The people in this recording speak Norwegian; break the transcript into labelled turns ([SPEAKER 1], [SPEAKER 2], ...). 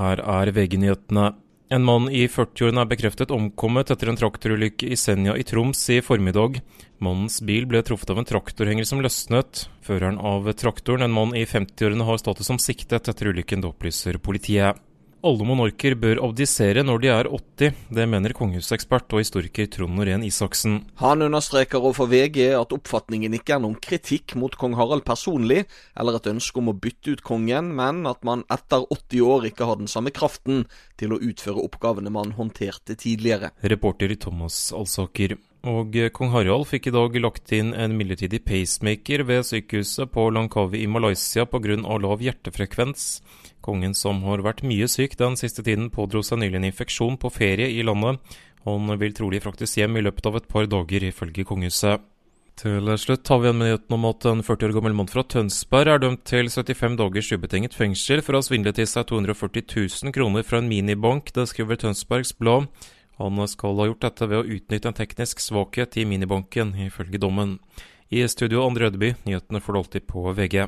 [SPEAKER 1] Her er VG-nyhetene. En mann i 40-årene er bekreftet omkommet etter en traktorulykke i Senja i Troms i formiddag. Mannens bil ble truffet av en traktorhenger som løsnet. Føreren av traktoren, en mann i 50-årene, har status som siktet etter ulykken, det opplyser politiet. Alle monarker bør abdisere når de er 80. Det mener kongehusekspert og historiker Trond Norén Isaksen.
[SPEAKER 2] Han understreker overfor VG at oppfatningen ikke er noen kritikk mot kong Harald personlig, eller et ønske om å bytte ut kongen, men at man etter 80 år ikke har den samme kraften til å utføre oppgavene man håndterte tidligere.
[SPEAKER 1] Reporter Thomas Alsaker. Og kong Harald fikk i dag lagt inn en midlertidig pacemaker ved sykehuset på Langkawi i Malaysia pga. lav hjertefrekvens. Kongen, som har vært mye syk den siste tiden, pådro seg nylig en infeksjon på ferie i landet. Han vil trolig fraktes hjem i løpet av et par dager, ifølge kongehuset. Til slutt har vi en nyheten om at en 40 år gammel mann fra Tønsberg er dømt til 75 dagers ubetinget fengsel for å ha svindlet til seg 240 000 kroner fra en minibank, det skriver Tønsbergs Blad. Han skal ha gjort dette ved å utnytte en teknisk svakhet i minibanken, ifølge dommen. I studio Andre Ødeby, nyhetene får du alltid på VG.